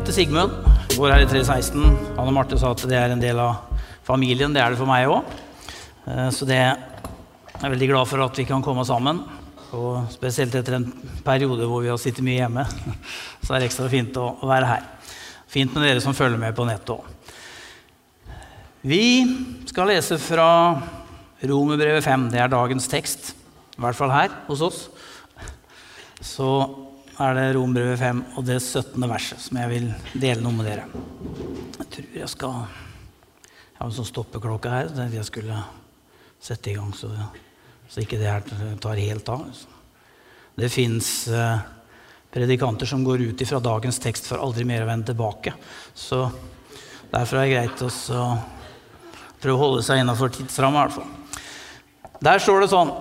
heter Sigmund. Går her i 316. Anne Marte sa at det er en del av familien. Det er det for meg òg. Så det er jeg veldig glad for at vi kan komme sammen. Og spesielt etter en periode hvor vi har sittet mye hjemme. Så er det ekstra fint å være her. Fint med dere som følger med på nettet òg. Vi skal lese fra Romerbrevet 5. Det er dagens tekst. I hvert fall her hos oss. Så er det Rombrevet 5 og det 17. verset som jeg vil dele noe med dere. Jeg tror jeg skal Jeg har en sånn stoppeklokke her. Så jeg skulle sette i gang så, så ikke det her tar helt av. Det fins eh, predikanter som går ut ifra dagens tekst for aldri mer å vende tilbake. Så derfor er det greit å prøve å holde seg innafor tidsramma. Der står det sånn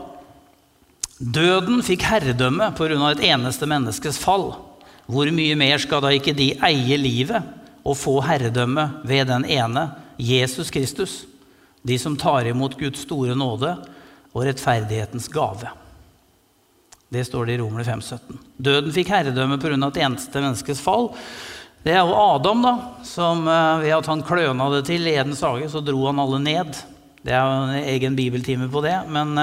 Døden fikk herredømme pga. et eneste menneskes fall. Hvor mye mer skal da ikke de eie livet og få herredømme ved den ene, Jesus Kristus, de som tar imot Guds store nåde og rettferdighetens gave? Det står det i Romer 5,17. Døden fikk herredømme pga. et eneste menneskes fall. Det er jo Adam, da, som eh, ved at han kløna det til i Edens hage, så dro han alle ned. Det er jo en egen bibeltime på det. men...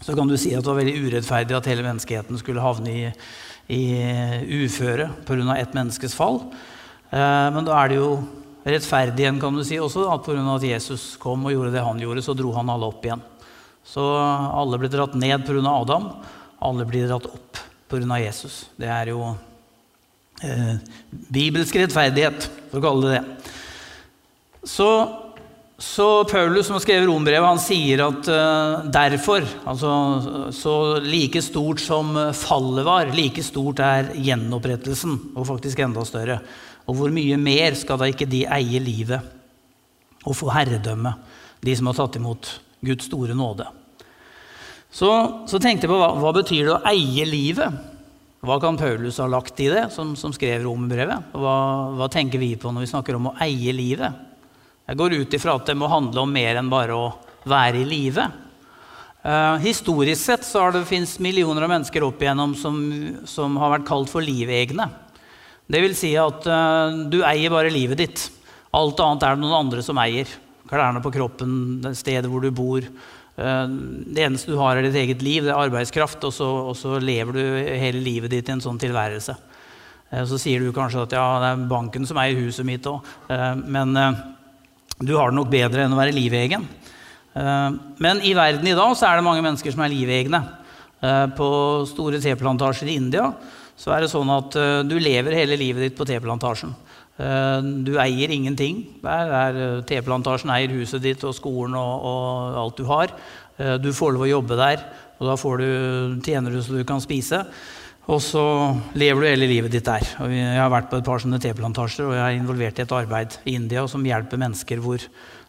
Så kan du si at det var veldig urettferdig at hele menneskeheten skulle havne i, i uføre pga. ett menneskes fall. Eh, men da er det jo rettferdig igjen, kan du si, også at pga. at Jesus kom og gjorde det han gjorde, så dro han alle opp igjen. Så alle ble dratt ned pga. Adam. Alle blir dratt opp pga. Jesus. Det er jo eh, bibelsk rettferdighet, for å kalle det det. Så så Paulus, som har skrevet rombrevet, han sier at uh, derfor altså, Så like stort som fallet var, like stort er gjenopprettelsen, og faktisk enda større. Og hvor mye mer skal da ikke de eie livet og få herredømme, de som har tatt imot Guds store nåde? Så, så tenkte jeg på hva, hva betyr det å eie livet? Hva kan Paulus ha lagt i det, som, som skrev romerbrevet? Hva, hva tenker vi på når vi snakker om å eie livet? Jeg går ut ifra at det må handle om mer enn bare å være i live. Uh, historisk sett så har det fins millioner av mennesker opp igjennom som, som har vært kalt for livegne. Det vil si at uh, du eier bare livet ditt. Alt annet er det noen andre som eier. Klærne på kroppen, det stedet hvor du bor. Uh, det eneste du har, er ditt eget liv, det er arbeidskraft, og så, og så lever du hele livet ditt i en sånn tilværelse. Så sier du kanskje at ja, det er banken som eier huset mitt òg, men du har det nok bedre enn å være livegen. Eh, men i verden i dag så er det mange mennesker som er livegne. Eh, på store teplantasjer i India så er det sånn at eh, du lever hele livet ditt på teplantasjen. Du eier ingenting. Teplantasjen eier huset ditt og skolen og, og, alt du har. Du får lov å jobbe der, og da du, tjener du så du kan spise. Og så lever du hele livet ditt der. Og jeg har vært på et par sånne teplantasjer, og jeg er involvert i et arbeid i India som hjelper mennesker hvor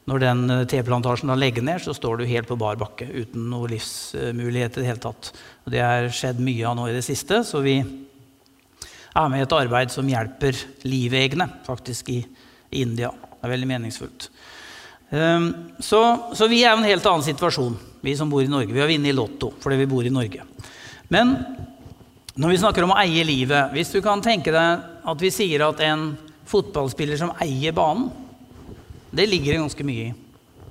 når den eh, teplantasjen legger ned, så står du helt på bar bakke uten noen livsmulighet i det hele tatt. Og det har skjedd mye av nå i det siste, så vi er med i et arbeid som hjelper livegne faktisk i India. Det er veldig meningsfullt. Ehm, så, så vi er i en helt annen situasjon, vi som bor i Norge. Vi har vunnet i Lotto fordi vi bor i Norge. Men når vi snakker om å eie livet Hvis du kan tenke deg at vi sier at en fotballspiller som eier banen Det ligger det ganske mye i.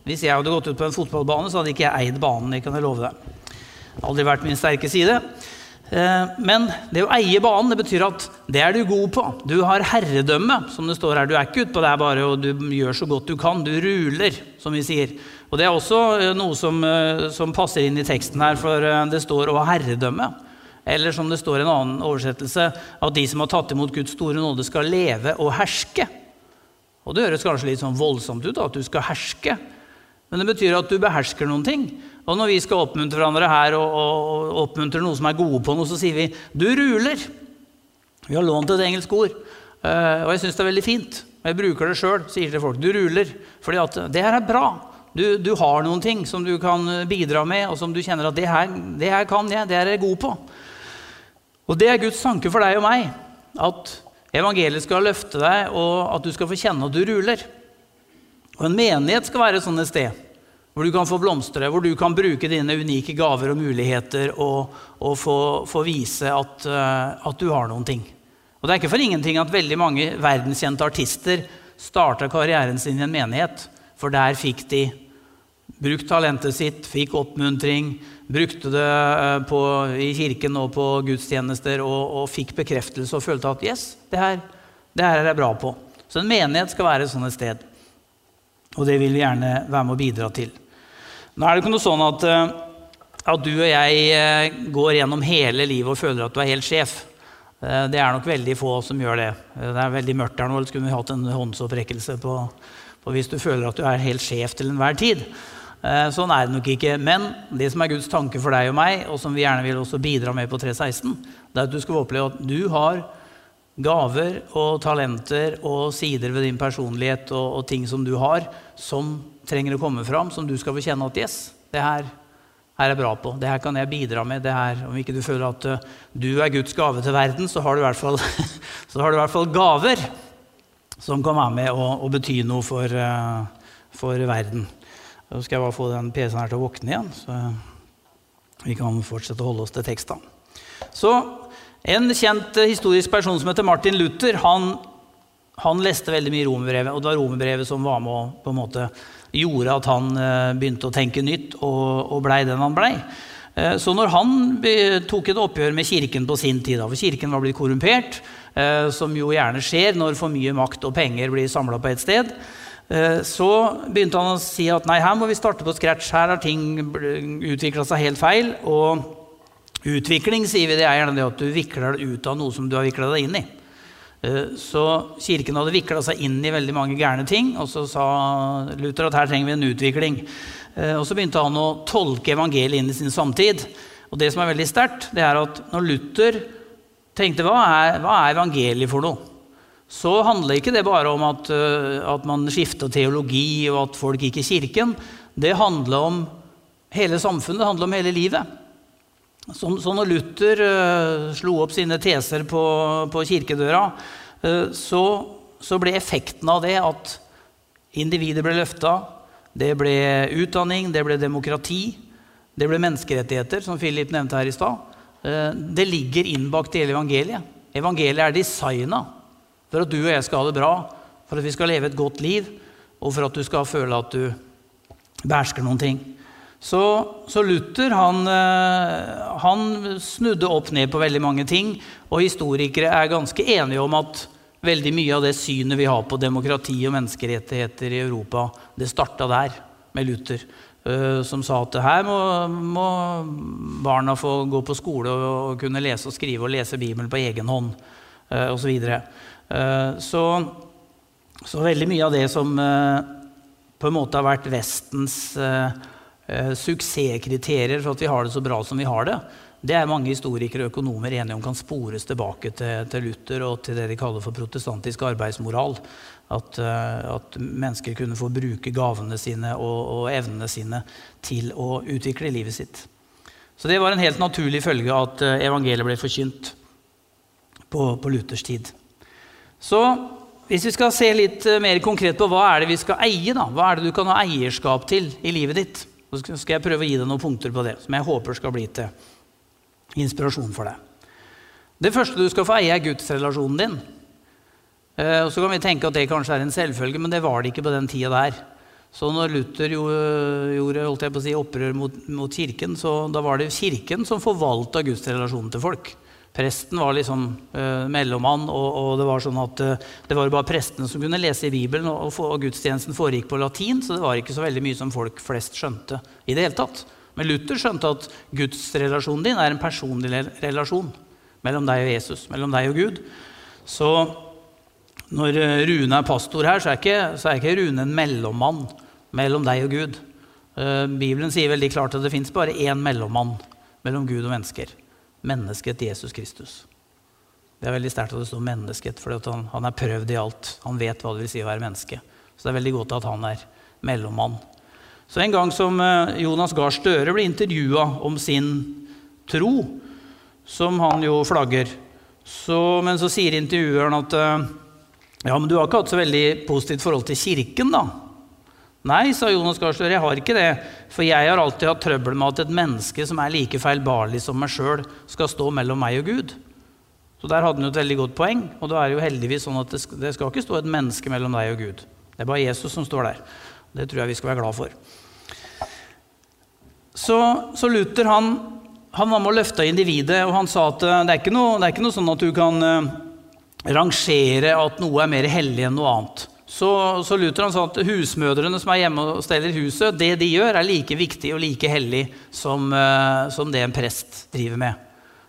Hvis jeg hadde gått ut på en fotballbane, så hadde ikke jeg eid banen. Det kan jeg love deg. Aldri vært min sterke side. Eh, men det å eie banen det betyr at det er du god på. Du har herredømme, som det står her. Du er ikke utpå der bare og du gjør så godt du kan. Du ruler, som vi sier. Og Det er også eh, noe som, eh, som passer inn i teksten her, for det står 'å ha herredømme'. Eller som det står i en annen oversettelse, at de som har tatt imot Guds store nåde, skal leve og herske. Og Det høres kanskje litt sånn voldsomt ut, at du skal herske. Men det betyr at du behersker noen ting. Og når vi skal oppmuntre hverandre her og, og, og oppmuntre noen som er gode på noe, så sier vi 'du ruler'. Vi har lånt et engelsk ord, eh, og jeg syns det er veldig fint. Jeg bruker det sjøl, sier til folk 'du ruler'. fordi at det her er bra. Du, du, har noen ting som du kan bidra med, og som du kjenner at det her, det her kan jeg, det er jeg god på. Og det er Guds tanke for deg og meg. At evangeliet skal løfte deg, og at du skal få kjenne at du ruler. Og en menighet skal være et sånt sted hvor du kan få blomstre, hvor du kan bruke dine unike gaver og muligheter og, og få, få, vise at, uh, at, du har noen ting. Og det er ikke for ingenting at veldig mange verdenskjente artister starta karrieren sin i en menighet, for der fikk de brukt talentet sitt, fikk oppmuntring, brukte det eh, på, i kirken og på gudstjenester og, og, fikk bekreftelse og følte at yes, det her, det her er jeg bra på. Så en menighet skal være et sånt sted. Og det vil vi gjerne være med å bidra til. Nå er det ikke noe sånn at, eh, at du og jeg eh, går gjennom hele livet og føler at du er helt sjef. Det er nok veldig få som gjør det. Det er veldig mørkt her nå. Skulle vi hatt en håndsopprekkelse på, på hvis du føler at du er helt sjef til enhver tid. Eh, sånn er det nok ikke. Men det som er Guds tanke for deg og meg, og som vi gjerne vil også bidra med på 316, det er at du skal oppleve at du har gaver og talenter og sider ved din personlighet og, og ting som du har, som trenger å komme fram, som du skal få kjenne at yes, det her, her er bra på. Det her kan jeg bidra med. det her, Om ikke du føler at uh, du er Guds gave til verden, så har du i hvert fall, i hvert fall gaver som kan være med og, og bety noe for, uh, for verden. Så skal jeg bare få den PC-en her til å våkne igjen, så vi kan fortsette å holde oss til tekstene. Så En kjent historisk person som heter Martin Luther, han, han leste veldig mye romerbrevet. Og det var romerbrevet som var med og på en måte gjorde at han eh, begynte å tenke nytt og, og blei den han blei. Eh, så når han tok et oppgjør med kirken på sin tid, for kirken var blitt korrumpert, eh, som jo gjerne skjer når for mye makt og penger blir samla på et sted, så begynte han å si at nei, her må vi starte på scratch. Her har ting utvikla seg helt feil. Og utvikling sier vi det er gjerne det at du vikler deg ut av noe som du har vikla deg inn i. Eh, så Kirken hadde vikla seg inn i veldig mange gærne ting, og så sa Luther at her trenger vi en utvikling. Eh, og Så begynte han å tolke evangeliet inn i sin samtid. Og det som er veldig sterkt, det er at når Luther tenkte hva er, hva er evangeliet for noe? Så handler ikke det bare om at, eh, at man skifter teologi og at folk gikk i kirken. Det handler om hele samfunnet, det handler om hele livet. Så, så når Luther uh, slo opp sine teser på, på kirkedøra, uh, så, så, ble effekten av det at individet ble løfta. Det ble utdanning, det ble demokrati, det ble menneskerettigheter, som Philip nevnte her i stad. Uh, det ligger innbakt i hele evangeliet. Evangeliet er designa for at du og jeg skal ha det bra, for at vi skal leve et godt liv, og for at du skal føle at du behersker noen ting. Så, så Luther han, eh, han, snudde opp ned på veldig mange ting, og historikere er ganske enige om at veldig mye av det synet vi har på demokrati og menneskerettigheter i Europa, det starta der, med Luther. Eh, som sa at her må, må barna få gå på skole og, og kunne lese og skrive og lese Bibelen på egen hånd uh, osv. Eh, så, så, veldig mye av det som eh, på en måte har vært Vestens eh, suksesskriterier for at vi har det så bra som vi har det, det er mange historikere og økonomer enige om kan spores tilbake til, til, Luther og til det de kaller for protestantisk arbeidsmoral. At, at mennesker kunne få bruke gavene sine og, og, evnene sine til å utvikle livet sitt. Så det var en helt naturlig følge at evangeliet ble forkynt på, på Luthers tid. Så hvis vi skal se litt eh, mer konkret på hva er det vi skal eie, da? hva er det du kan ha eierskap til i livet ditt, så skal jeg prøve å gi deg noen punkter på det som jeg håper skal bli til inspirasjon for deg. Det første du skal få eie, er gudsrelasjonen din. Eh, og så kan vi tenke at det kanskje er en selvfølge, men det var det ikke på den tida der. Så når Luther gjorde på å si, opprør mot, mot kirken, så da var det kirken som forvalta gudsrelasjonen til folk. Presten var liksom uh, mellommann, og, og, det var sånn at uh, det var bare prestene som kunne lese i Bibelen, og, og, gudstjenesten foregikk på latin, så det var ikke så veldig mye som folk flest skjønte. i det hele tatt. Men Luther skjønte at gudsrelasjonen din er en personlig relasjon mellom deg og Jesus, mellom deg og Gud. Så når eh, Rune er pastor her, så er ikke, så er ikke Rune en mellommann mellom deg og Gud. Bibelen sier veldig klart at det fins bare én mellommann mellom Gud og mennesker mennesket Jesus Kristus. Det er veldig sterkt at det står 'mennesket', for han, han, er prøvd i alt. Han vet hva det vil si å være menneske. Så det er veldig godt at han er mellommann. Så En gang som eh, Jonas Gahr Støre ble intervjua om sin tro, som han jo flagger, så, men så sier intervjueren at eh, ja, men du har ikke hatt så veldig positivt forhold til kirken, da? Nei, sa Jonas Gahr Støre, jeg har ikke det. For jeg har alltid hatt trøbbel med at et menneske som er like feilbarlig som meg sjøl, skal stå mellom meg og Gud. Så der hadde han jo et veldig godt poeng. Og det er jo heldigvis sånn at det skal, det ikke stå et menneske mellom deg og Gud. Det er bare Jesus som står der. Det tror jeg vi skal være glad for. Så, så Luther han, han, var med å løfte individet, og han sa at eh, det er noe, er ikke noe sånn at du kan uh, rangere at noe er mer hellig enn noe annet. Så, så Luther han sa at husmødrene som er hjemme og steller huset, det de gjør, er like viktig og like hellig som, uh, som det en prest driver med.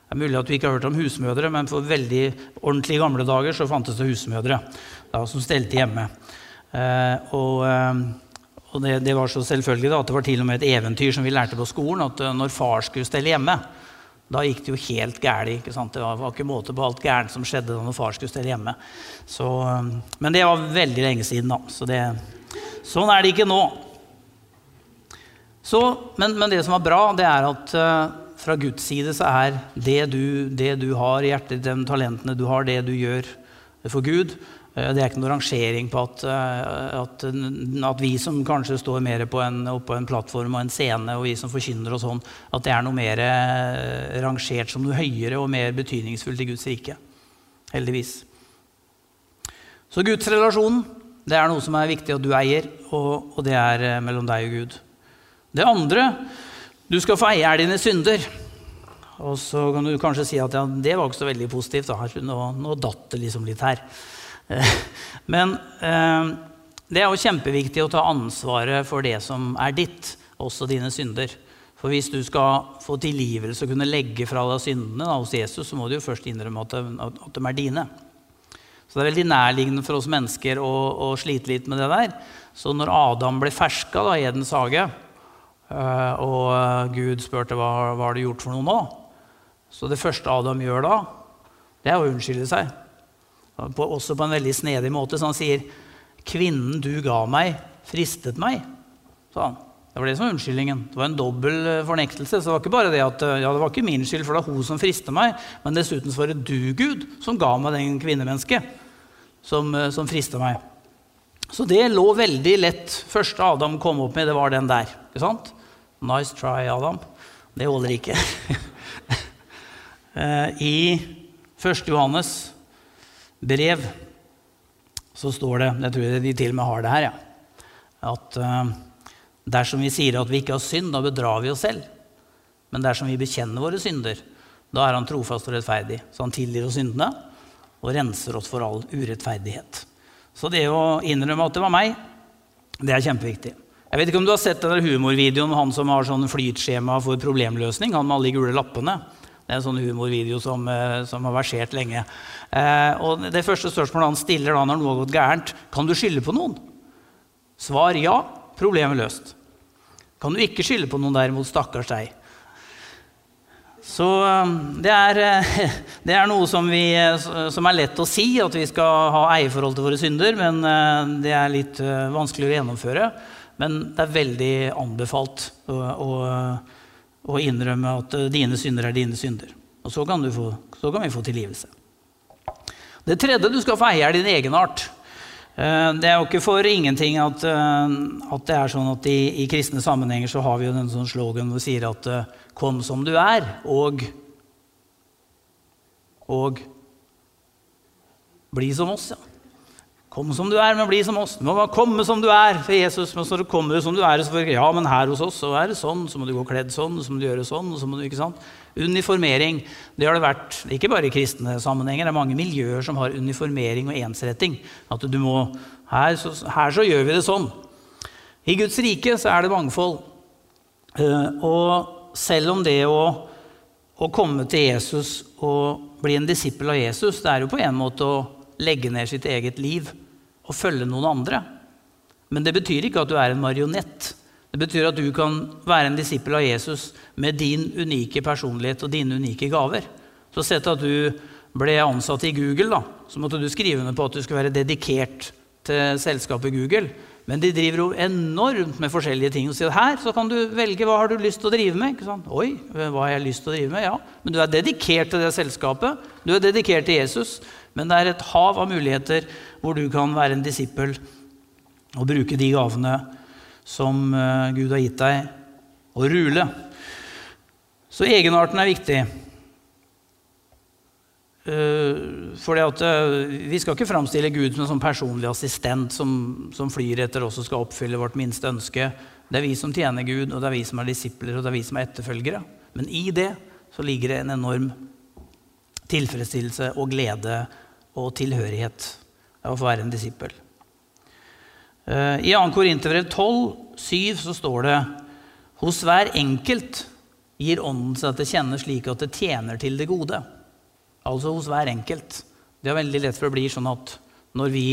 Det er mulig at du ikke har hørt om husmødre, men for veldig ordentlige gamle dager så fantes det husmødre da, som stelte hjemme. Eh, og, eh, og det, det, var så selvfølgelig da, at det var til og med et eventyr som vi lærte på skolen, at eh, når far skulle stelle hjemme, da gikk det jo helt galt. Det var, ikke måte på alt gærent som skjedde da når far skulle stelle hjemme. Så, eh, men det var veldig lenge siden, da. Så det, sånn er det ikke nå. Så, men, men, det som var bra, det er at uh, fra Guds side så er det du, det du har i hjertet, de talentene du har, det du gjør for Gud Det er ikke noe rangering på at, eh, at, at vi som kanskje står mer på en, oppå en, plattform og en scene, og vi som forkynner og sånn, at det er noe mer eh, rangert som noe høyere og mer betydningsfullt i Guds rike. Heldigvis. Så Guds relasjon det er noe som er viktig at du eier, og, og det er mellom deg og Gud. Det andre du skal få eie er dine synder. Og så kan du kanskje si at ja, det var ikke så veldig positivt. Nå, nå datt det liksom litt her. Men eh, det er jo kjempeviktig å ta ansvaret for det som er ditt, også dine synder. For hvis du skal få tilgivelse og kunne legge fra deg syndene da, hos Jesus, så må du jo først innrømme at, de, at de er dine. Så det er veldig nærliggende for oss mennesker å, å slite litt med det der. Så når Adam ble ferska i Edens hage, Eh, og eh, Gud spurte hva, hva har du gjort for noe nå. Så det første Adam gjør da, det er å unnskylde seg. På, også på en veldig snedig måte. Så han sier, 'Kvinnen du ga meg, fristet meg', han. Det var det som var unnskyldningen. Det var en dobbel eh, fornektelse. Så det var ikke bare det at ja, det var ikke min skyld, for det var hun som fristet meg, men dessuten så var det du, Gud, som ga meg den kvinnemennesket som, som frista meg. Så det lå veldig lett. Første Adam kom opp med, det var den der. ikke sant? Nice try, Adam. Det holder ikke. Eh, I 1. Johannes brev så står det Jeg tror de til og med har det her, ja. At uh, dersom vi sier at vi ikke har synd, da bedrar vi oss selv. Men dersom vi bekjenner våre synder, da er han trofast og rettferdig. Så han tilgir oss syndene og renser oss for all urettferdighet. Så det å innrømme at det var meg, det er kjempeviktig. Jeg vet ikke om du har sett den humorvideoen med han som har sånn flytskjema for problemløsning. Han med alle gule lappene. Det er en sånn humorvideo som, eh, som har versert lenge. Eh, og Det første spørsmålet han stiller da når noe har gått gærent, kan du skylde på noen? Svar ja. Problemet løst. Kan du ikke skylde på noen derimot, stakkars deg. Så um, det er, eh, det er, noe som, vi, som, er lett å si, at vi skal ha eierforhold til våre synder, men det er litt vanskelig å gjennomføre. Men det er veldig anbefalt å, å, å innrømme at dine synder er dine synder. Og så kan, få, så kan vi få tilgivelse. Det tredje du skal få eie, er din egenart. Eh, det er jo ikke for ingenting at, eh, at det er sånn at i, i, kristne sammenhenger så har vi jo en sånn slogan hvor vi sier at eh, 'kom som du er', og og bli som oss. Ja. Kom som du er, men bli som oss. Du må bare komme som du er for Jesus. Men så kommer som du er, så får, ja, men her hos oss så er det sånn. Så må du gå kledd sånn, så må du gjøre sånn. så må du, ikke sant? Uniformering. Det har det vært ikke bare i kristne sammenhenger. Det er mange miljøer som har uniformering og ensretting. At du må, her så, her så gjør vi det sånn. I Guds rike så er det mangfold. Eh, og selv om det å, å komme til Jesus og bli en disippel av Jesus, det er jo på en måte å legge ned sitt eget liv og følge noen andre. Men det betyr ikke at du er en marionett. Det betyr at du kan være en disippel av Jesus med din unike personlighet og dine unike gaver. Så sett at du ble ansatt i Google, da, så måtte du skrive under på at du skulle være dedikert til selskapet Google. Men de driver jo enormt med forskjellige ting. og sier her så kan du velge hva har du lyst til å drive med. Oi, hva har jeg lyst til å drive med? Ja, Men du er dedikert til det selskapet. Du er dedikert til Jesus. Men det er et hav av muligheter hvor du kan være en disippel og bruke de gavene som eh, Gud har gitt deg, og rule. Så egenarten er viktig. Uh, fordi at uh, Vi skal ikke framstille Gud som en sånn personlig assistent som, som, flyr etter oss og skal oppfylle vårt minste ønske. Det er vi som tjener Gud, og det er vi som er disipler og det er vi som er etterfølgere. Men i det så ligger det en enorm tilfredsstillelse og glede og tilhørighet av å få være en disippel. Uh, I 2. Korinterbrev 12, 7 så står det hos hver enkelt gir Ånden seg til kjenne slik at det tjener til det gode. Altså hos hver enkelt. Det er veldig lett for å bli sånn at når, vi,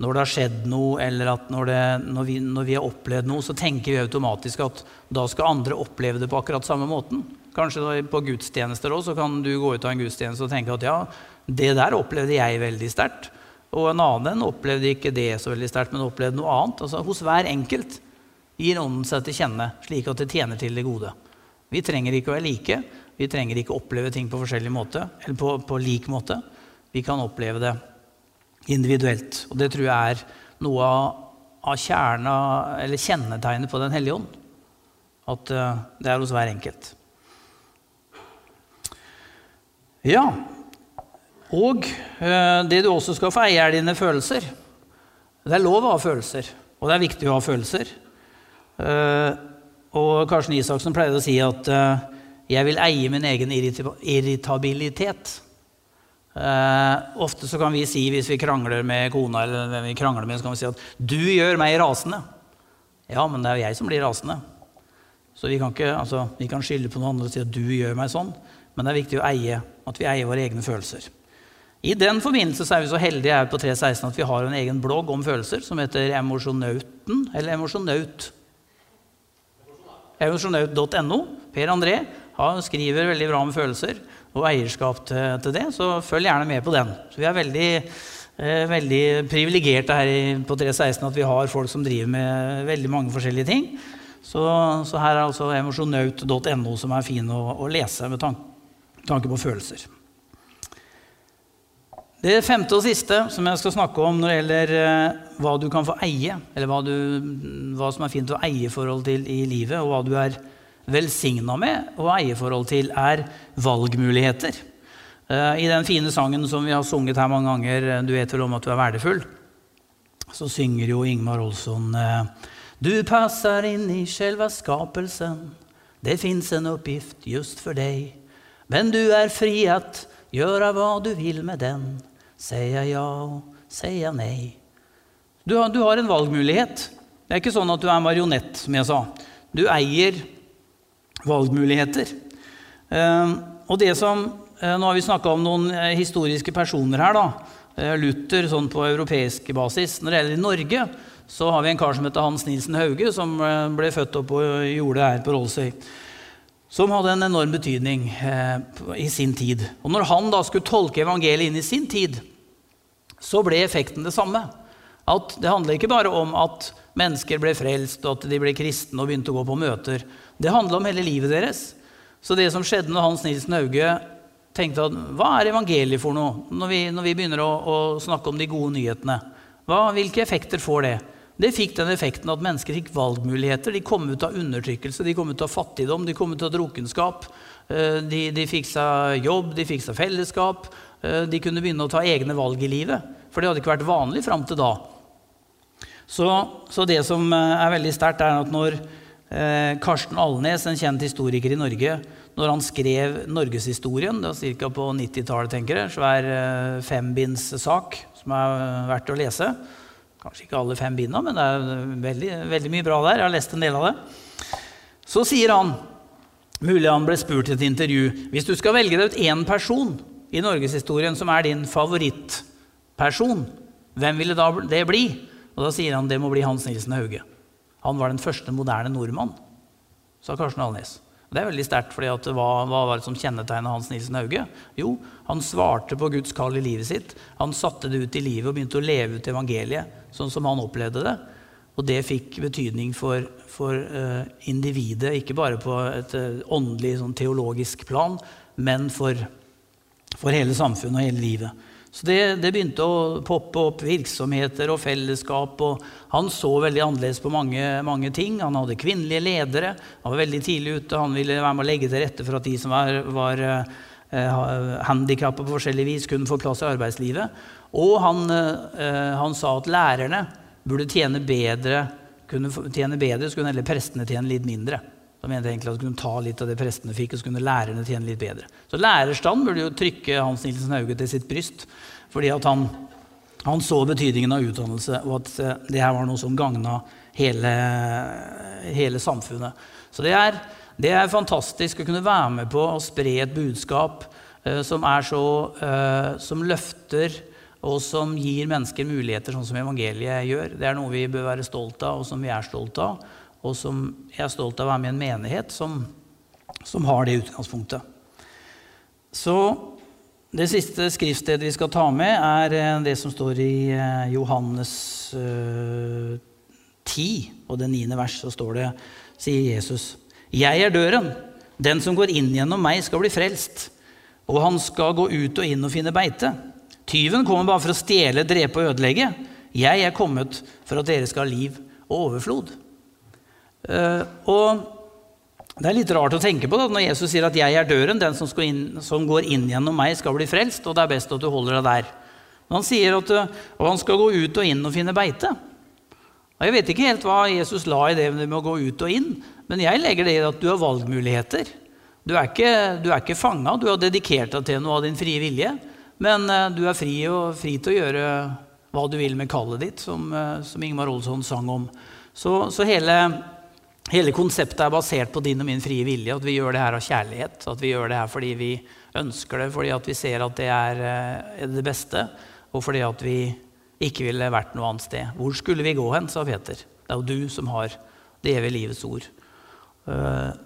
når det har skjedd noe, eller når, det, når, vi, når, vi, har opplevd noe, så tenker vi automatisk at da skal andre oppleve det på akkurat samme måten. Kanskje på gudstjenester òg, så kan du gå ut av en gudstjeneste og tenke at ja, det der opplevde jeg veldig sterkt. Og en annen opplevde ikke det så veldig sterkt, men opplevde noe annet. Altså Hos hver enkelt gir Ånden seg til kjenne, slik at det tjener til det gode. Vi trenger ikke å være like, vi trenger ikke oppleve ting på forskjellig måte, eller på, på lik måte. Vi kan oppleve det individuelt. Og det tror jeg er noe av, av kjerna, eller kjennetegnet på Den hellige ånd. At uh, det er hos hver enkelt. Ja, og uh, det du også skal få eie, er dine følelser. Det er lov å ha følelser, og det er viktig å ha følelser. Uh, og Karsten Isaksen pleide å si at jeg vil eie min egen irritabilitet. Eh, ofte så kan vi si hvis vi krangler med kona, eller hvem vi krangler med, så kan vi si at 'du gjør meg rasende'. Ja, men det er jo jeg som blir rasende. Så vi kan, altså, kan skylde på noen andre og si at 'du gjør meg sånn', men det er viktig å eie, at vi eier våre egne følelser. I den forbindelse er vi så heldige her på 316 at vi har en egen blogg om følelser som heter Emosjonauten, eller Emosjonaut. Emosjonaut.no. Per André han skriver veldig bra om følelser og eierskap til, til det, så følg gjerne med på den. Så vi er veldig, eh, veldig privilegerte her på 316 at vi har folk som driver med veldig mange forskjellige ting. Så, så her er altså emosjonaut.no som er fin å, å lese med tanke, tanke på følelser. Det femte og siste som jeg skal snakke om når det gjelder eh, hva du kan få eie, eller hva, du, hva som er fint å eie i forhold til i livet, og hva du er velsigna med og eierforhold til, er valgmuligheter. Eh, I den fine sangen som vi har sunget her mange ganger, eh, 'Du vet vel om at du er verdifull', så synger jo Ingmar Olsson eh, Du passer inn i selve skapelsen. Det fins en oppgift just for deg. Men du er fri at gjøre hva du vil med den. Sier ja, sier nei. Du har, du har en valgmulighet. Det er ikke sånn at du er marionett, som jeg sa. Du eier valgmuligheter. Ehm, og det som, eh, Nå har vi snakka om noen eh, historiske personer her. da, eh, Luther sånn på europeisk basis. Når det gjelder i Norge, så har vi en kar som heter Hans Nilsen Hauge, som ble født opp og gjorde her på Rollsøy. Som hadde en enorm betydning i sin tid. Og når han da skulle tolke evangeliet inn i sin tid, så ble effekten det samme. At Det handler ikke bare om at mennesker ble frelst, og at de ble kristne og begynte å gå på møter. Det handla om hele livet deres. Så det som skjedde når Hans Nilsen Hauge tenkte at hva er evangeliet for noe, når vi, når vi begynner å, å, snakke om de gode nyhetene, hva, hvilke effekter får det? Det fikk den effekten at mennesker fikk valgmuligheter. De kom ut av undertrykkelse, de kom ut av fattigdom, de kom ut av drukkenskap. Eh, de, de fikk seg jobb, de fikk seg fellesskap. Eh, de kunne begynne å ta egne valg i livet. For det hadde ikke vært vanlig fram til da. Så, så det som eh, er veldig sterkt, er at når Karsten Alnes, en kjent historiker i Norge, når han skrev norgeshistorien, ca. på 90-tallet, tenker jeg, svær eh, fembindssak som er verdt å lese. Kanskje ikke alle fem bindene, men det er veldig, veldig, mye bra der. Jeg har lest en del av det. Så sier han, mulig han ble spurt i et intervju, hvis du skal velge deg ut én person i norgeshistorien som er din favorittperson, hvem ville det bli? Og da sier han det må bli Hans Nilsen Hauge. Han var den første moderne nordmann, sa Karsten Alnes. Det er veldig sterkt, for hva, hva, var det som kjennetegna Hans Nilsen Hauge? Jo, han svarte på Guds kall i livet sitt. Han satte det ut i livet og begynte å leve ut evangeliet sånn som han opplevde det. Og det fikk betydning for, for uh, individet, ikke bare på et uh, åndelig, sånn, teologisk plan, men for, for hele samfunnet og hele livet. Så det, det, begynte å poppe opp virksomheter og fellesskap. og Han så veldig annerledes på mange, mange, ting. Han hadde kvinnelige ledere. Han var veldig tidlig ute. Han ville være med å legge til rette for at de som var, var eh, handikappa på forskjellig vis kunne få plass i arbeidslivet. Og han, eh, han sa at lærerne burde tjene bedre, kunne tjene bedre, så kunne heller prestene tjene litt mindre. Da mente jeg egentlig at de kunne ta litt av det prestene fikk, og så kunne lærerne tjene litt bedre. Så lærerstanden burde jo trykke Hans Nilsen Hauge til sitt bryst, fordi at han, han så betydningen av utdannelse, og at eh, det her var noe som gagna hele, hele samfunnet. Så det er, det er, fantastisk å kunne være med på å spre et budskap eh, som, så, eh, som løfter og som gir mennesker muligheter, sånn som evangeliet gjør. Det er noe vi bør være stolt av, og som vi er stolt av. Og som jeg er stolt av å være med i en menighet som, som har det utgangspunktet. Så det siste skriftstedet vi skal ta med, er eh, det som står i eh, Johannes 10, eh, og det niende vers. Så står det, sier Jesus, 'Jeg er døren. Den som går inn gjennom meg, skal bli frelst.' 'Og han skal gå ut og inn og finne beite.' Tyven kommer bare for å stjele, drepe og ødelegge. Jeg er kommet for at dere skal ha liv og overflod. Uh, og Det er litt rart å tenke på da, når Jesus sier at 'jeg er døren', den som, inn, som, går inn gjennom meg, skal bli frelst, og det er best at du holder deg der. Men han sier at uh, han skal gå ut og inn og finne beite. Og jeg vet ikke helt hva Jesus la i det med å gå ut og inn, men jeg legger det i at du har valgmuligheter. Du er ikke, du ikke fanga, du har dedikert deg til noe av din frie vilje. Men uh, du er fri, og, fri, til å gjøre hva du vil med kallet ditt, som, uh, som Ingmar Olsson sang om. Så, så hele, hele, konseptet er basert på din og min frie vilje. At vi gjør det her av kjærlighet. At vi gjør det her fordi vi ønsker det, fordi vi ser at det er, uh, det beste. Og fordi at vi ikke ville vært noe annet sted. Hvor skulle vi gå hen, sa Peter. Det er jo du som har det evige livets ord.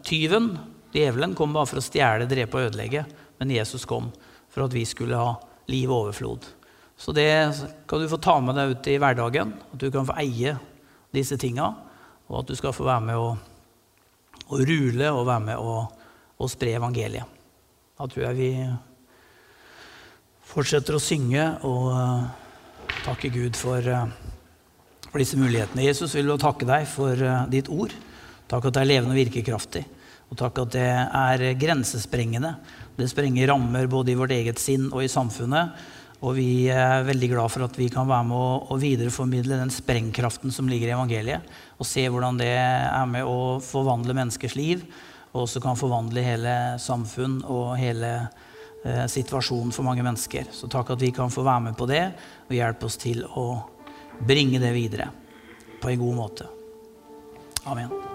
tyven, djevelen, kom bare for å stjele, drepe og ødelegge. Men Jesus kom for at vi skulle ha liv og overflod. Så det kan du få ta med deg ut i hverdagen, at du kan få eie disse tinga, og at du skal få være med å, å rule og være med å, å spre evangeliet. Da tror jeg vi fortsetter å synge og uh, takke Gud for, uh, for, disse mulighetene. Jesus vil jo takke deg for uh, ditt ord. Takk at det er levende og virkekraftig. Og takk at det er grensesprengende. Det sprenger rammer både i vårt eget sinn og i samfunnet. Og vi er veldig glad for at vi kan være med å, videreformidle den sprengkraften som ligger i evangeliet. Og se hvordan det er med å forvandle menneskers liv, og også kan forvandle hele samfunn og hele eh, situasjonen for mange mennesker. Så takk at vi kan få være med på det, og hjelpe oss til å bringe det videre på en god måte. Amen.